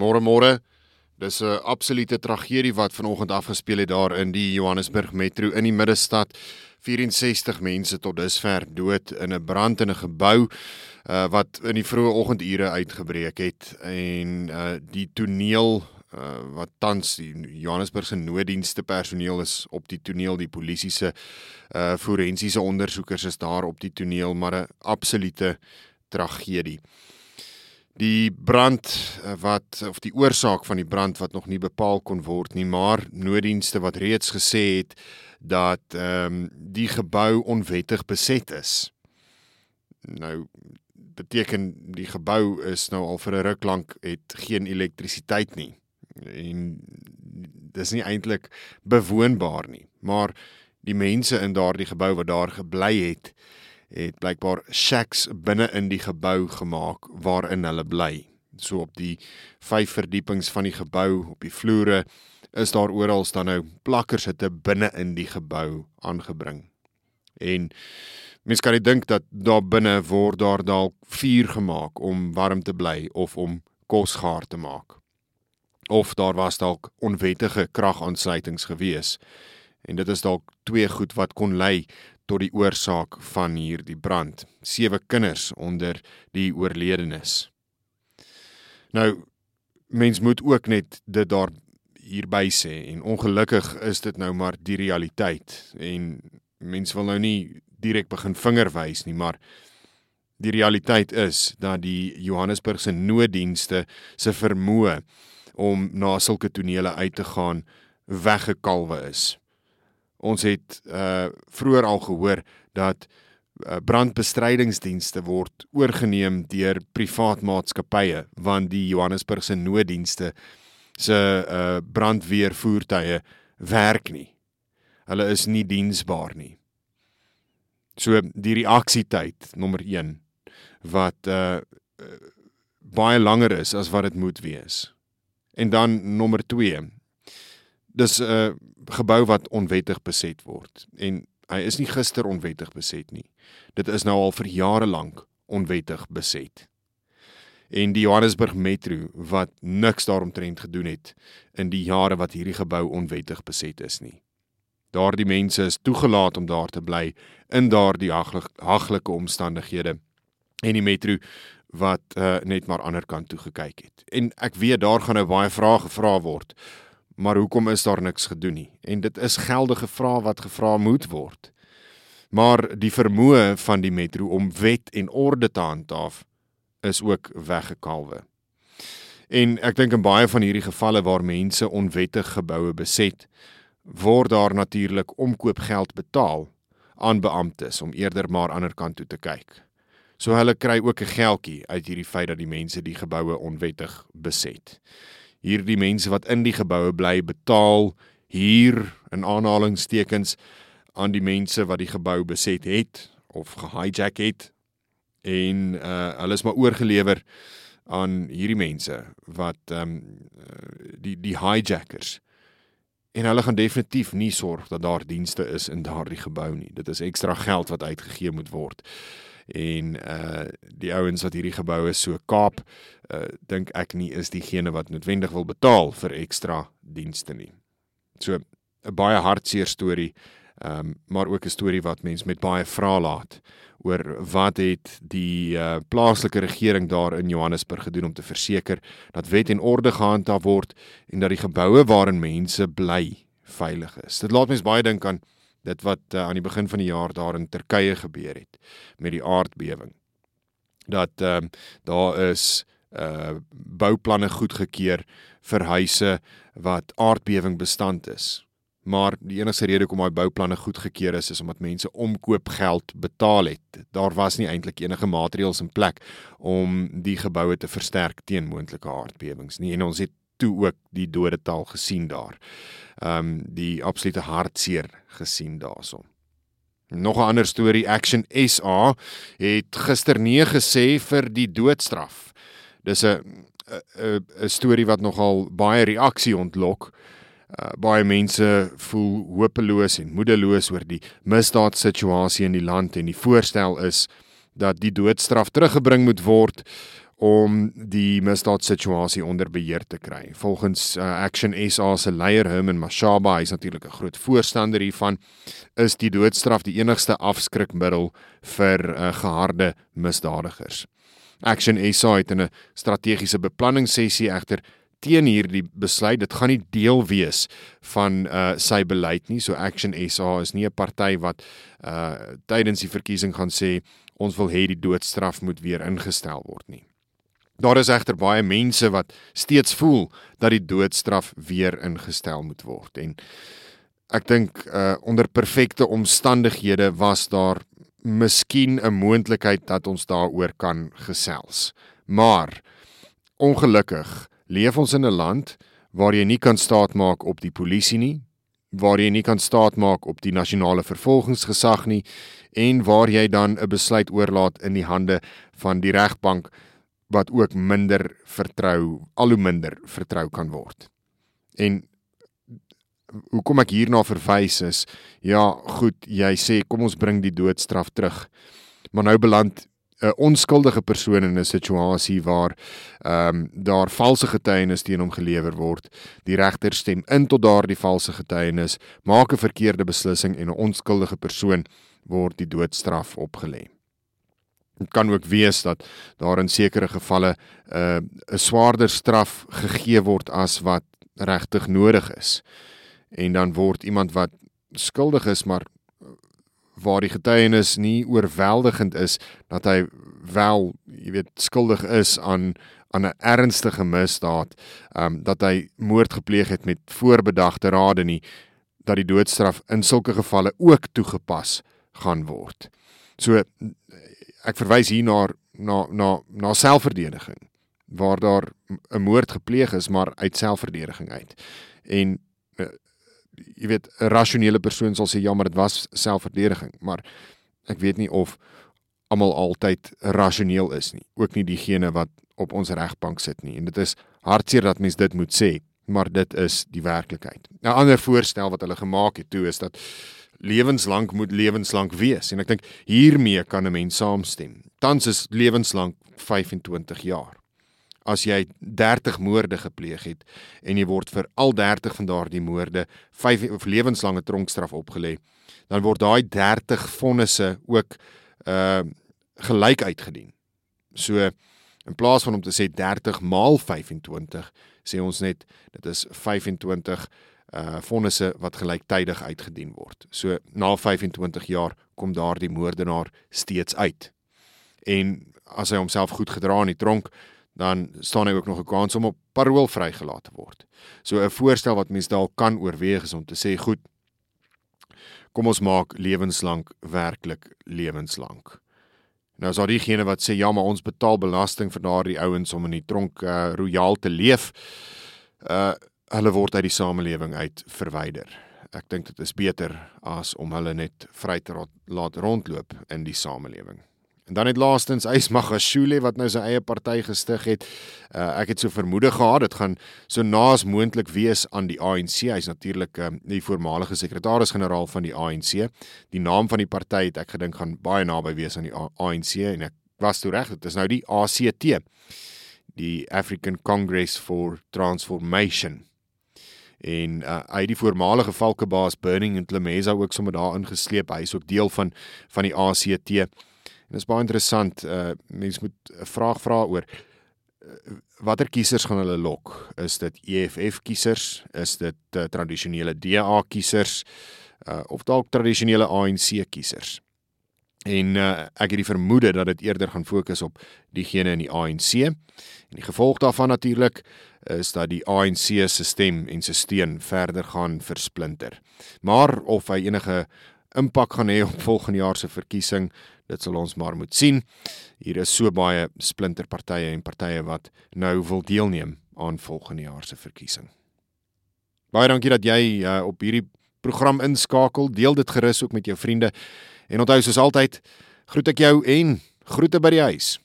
Môre môre. Dis 'n absolute tragedie wat vanoggend afgespeel het daar in die Johannesburg Metro in die middestad. 64 mense tot dusver dood in 'n brand in 'n gebou uh, wat in die vroeë oggendure uitgebreek het en uh, die toneel uh, wat tans die Johannesburg se nooddienste personeel is op die toneel die polisie se uh, forensiese ondersoekers is daar op die toneel maar 'n absolute tragedie. Die brand eh, wat of die oorsaak van die brand wat nog nie bepaal kon word nie, maar nooddienste wat reeds gesê het dat ehm um, die gebou onwettig beset is. Nou beteken die gebou is nou al vir 'n ruk lank het geen elektrisiteit nie. En dis nie eintlik bewoonbaar nie, maar die mense in daardie gebou wat daar gebly het, het blykbaar shacks binne in die gebou gemaak waarin hulle bly. So op die vyf verdiepings van die gebou, op die vloere is daar oral staan nou plakkers het binne in die gebou aangebring. En mens kan dink dat daar binne word daar dalk vuur gemaak om warm te bly of om kos gaar te maak. Of daar was dalk onwettige kragaansluitings gewees. En dit is dalk twee goed wat kon lei tot die oorsaak van hierdie brand. Sewe kinders onder die oorledenes. Nou mens moet ook net dit daar hierby sê en ongelukkig is dit nou maar die realiteit en mens wil nou nie direk begin vinger wys nie maar die realiteit is dat die Johannesburgse nooddienste se vermoë om na sulke tonele uit te gaan weggekalwe is. Ons het uh vroeër al gehoor dat uh, brandbestrydingsdienste word oorgeneem deur privaat maatskappye want die Johannesburgse nooddienste se uh brandweervoertuie werk nie. Hulle is nie diensbaar nie. So die reaksietyd nommer 1 wat uh baie langer is as wat dit moet wees. En dan nommer 2 dis 'n uh, gebou wat onwettig beset word en hy is nie gister onwettig beset nie. Dit is nou al vir jare lank onwettig beset. En die Johannesburg Metro wat niks daaromtrent gedoen het in die jare wat hierdie gebou onwettig beset is nie. Daardie mense is toegelaat om daar te bly in daardie haglike omstandighede en die metro wat uh, net maar ander kant toe gekyk het. En ek weet daar gaan nou baie vrae gevra word maar hoekom is daar niks gedoen nie? En dit is geldige vrae wat gevra moet word. Maar die vermoë van die metro om wet en orde te handhaaf is ook weggekalwe. En ek dink in baie van hierdie gevalle waar mense onwettig geboue beset, word daar natuurlik omkoopgeld betaal aan beamptes om eerder maar ander kant toe te kyk. So hulle kry ook 'n geldjie uit hierdie feit dat die mense die geboue onwettig beset hierdie mense wat in die geboue bly betaal hier in aanhalingstekens aan die mense wat die gebou beset het of gehijack het. En uh hulle is maar oorgelewer aan hierdie mense wat ehm um, die die hijackers. En hulle gaan definitief nie sorg dat daar dienste is in daardie gebou nie. Dit is ekstra geld wat uitgegee moet word en uh die ouens wat hierdie geboue so kaap uh dink ek nie is diegene wat noodwendig wil betaal vir ekstra dienste nie. So 'n baie hartseer storie, ehm um, maar ook 'n storie wat mense met baie vrae laat oor wat het die uh plaaslike regering daar in Johannesburg gedoen om te verseker dat wet en orde gehandhaaf word en dat die geboue waarin mense bly veilig is. Dit laat mense baie dink aan dit wat uh, aan die begin van die jaar daar in Turkye gebeur het met die aardbewing. Dat ehm uh, daar is uh bouplanne goedgekeur vir huise wat aardbewing bestand is. Maar die enigste rede hoekom daai bouplanne goedgekeur is is omdat mense omkoopgeld betaal het. Daar was nie eintlik enige maatreëls in plek om die geboue te versterk teen moontlike aardbewings nie. En ons het toe ook die dodetal gesien daar. Ehm um, die absolute hartseer gesien daarson. Nog 'n ander storie Action SA het gister nee gesê vir die doodstraf. Dis 'n 'n storie wat nogal baie reaksie ontlok. Uh, baie mense voel hopeloos en moedeloos oor die misdaadsituasie in die land en die voorstel is dat die doodstraf teruggebring moet word om die misdaadsituasie onder beheer te kry. Volgens uh, Action SA se leier Herman Mashaba, hy's natuurlik 'n groot voorstander hiervan, is die doodstraf die enigste afskrikmiddel vir uh, geharde misdadigers. Action SA het in 'n strategiese beplanningssessie egter teen hierdie besluit. Dit gaan nie deel wees van uh sy beleid nie. So Action SA is nie 'n party wat uh tydens die verkiesing gaan sê ons wil hê die doodstraf moet weer ingestel word nie. Daar is egter baie mense wat steeds voel dat die doodstraf weer ingestel moet word en ek dink uh, onder perfekte omstandighede was daar miskien 'n moontlikheid dat ons daaroor kan gesels. Maar ongelukkig leef ons in 'n land waar jy nie kan staatmaak op die polisie nie, waar jy nie kan staatmaak op die nasionale vervolgingsgesag nie en waar jy dan 'n besluit oorlaat in die hande van die regbank wat ook minder vertrou, al hoe minder vertrou kan word. En hoekom ek hierna verwys is, ja, goed, jy sê kom ons bring die doodstraf terug. Maar nou beland 'n onskuldige persoon in 'n situasie waar ehm um, daar valse getuienis teen hom gelewer word. Die regter stem in tot daardie valse getuienis, maak 'n verkeerde beslissing en 'n onskuldige persoon word die doodstraf opgelê. Dit kan ook wees dat daar in sekere gevalle 'n uh, 'n swaarder straf gegee word as wat regtig nodig is. En dan word iemand wat skuldig is maar waar die getuienis nie oorweldigend is dat hy wel, jy weet, skuldig is aan aan 'n ernstige misdaad, ehm um, dat hy moord gepleeg het met voorbedagte rade nie dat die doodstraf in sulke gevalle ook toegepas gaan word. So ek verwys hier na na na na selfverdediging waar daar 'n moord gepleeg is maar uit selfverdediging uit. En uh, jy weet 'n rasionele persoon sal sê ja, maar dit was selfverdediging, maar ek weet nie of almal altyd rasioneel is nie. Ook nie diegene wat op ons regbank sit nie. En dit is hartseer dat mens dit moet sê, maar dit is die werklikheid. 'n Ander voorstel wat hulle gemaak het toe is dat lewenslank moet lewenslank wees en ek dink hiermee kan 'n mens saamstem. Tans is lewenslank 25 jaar. As jy 30 moorde gepleeg het en jy word vir al 30 van daardie moorde 5 of lewenslange tronkstraf opgelê, dan word daai 30 vonnisse ook uh gelyk uitgedien. So in plaas van om te sê 30 maal 25, sê ons net dit is 25 uh vonnisse wat gelyktydig uitgedien word. So na 25 jaar kom daardie moordenaar steeds uit. En as hy homself goed gedra in die tronk, dan staan hy ook nog 'n kans om op parol vrygelaat te word. So 'n voorstel wat mens dalk kan oorweeg is om te sê, goed, kom ons maak lewenslank werklik lewenslank. Nou is daar diegene wat sê ja, maar ons betaal belasting vir daardie ouens om in die tronk uh, royaal te leef. Uh hulle word uit die samelewing uit verwyder. Ek dink dit is beter as om hulle net vry te laat rondloop in die samelewing. En dan het laastens Ysmagashule wat nou sy eie party gestig het. Uh, ek het so vermoede gehad dit gaan so naas moontlik wees aan die ANC. Hy's natuurlik um, die voormalige sekretaris-generaal van die ANC. Die naam van die party het ek gedink gaan baie naby wees aan die ANC en ek was toe reg. Dit is nou die ACT. Die African Congress for Transformation en uh, hy het die voormalige valkebaas Burning en Klemesa ook sommer daar ingesleep. Hy is ook deel van van die ACT. En dit is baie interessant. Uh mense moet 'n vraag vra oor uh, watter kiesers gaan hulle lok? Is dit EFF kiesers? Is dit uh, tradisionele DA kiesers? Uh of dalk tradisionele ANC kiesers? En uh, ek het die vermoede dat dit eerder gaan fokus op diegene in die ANC. En die gevolg daarvan natuurlik is dat die ANC se stem en se steun verder gaan versplinter. Maar of hy enige impak gaan hê op volgende jaar se verkiesing, dit sal ons maar moet sien. Hier is so baie splinterpartye en partye wat nou wil deelneem aan volgende jaar se verkiesing. Baie dankie dat jy uh, op hierdie program inskakel. Deel dit gerus ook met jou vriende. En onthou soos altyd, groet ek jou en groete by die huis.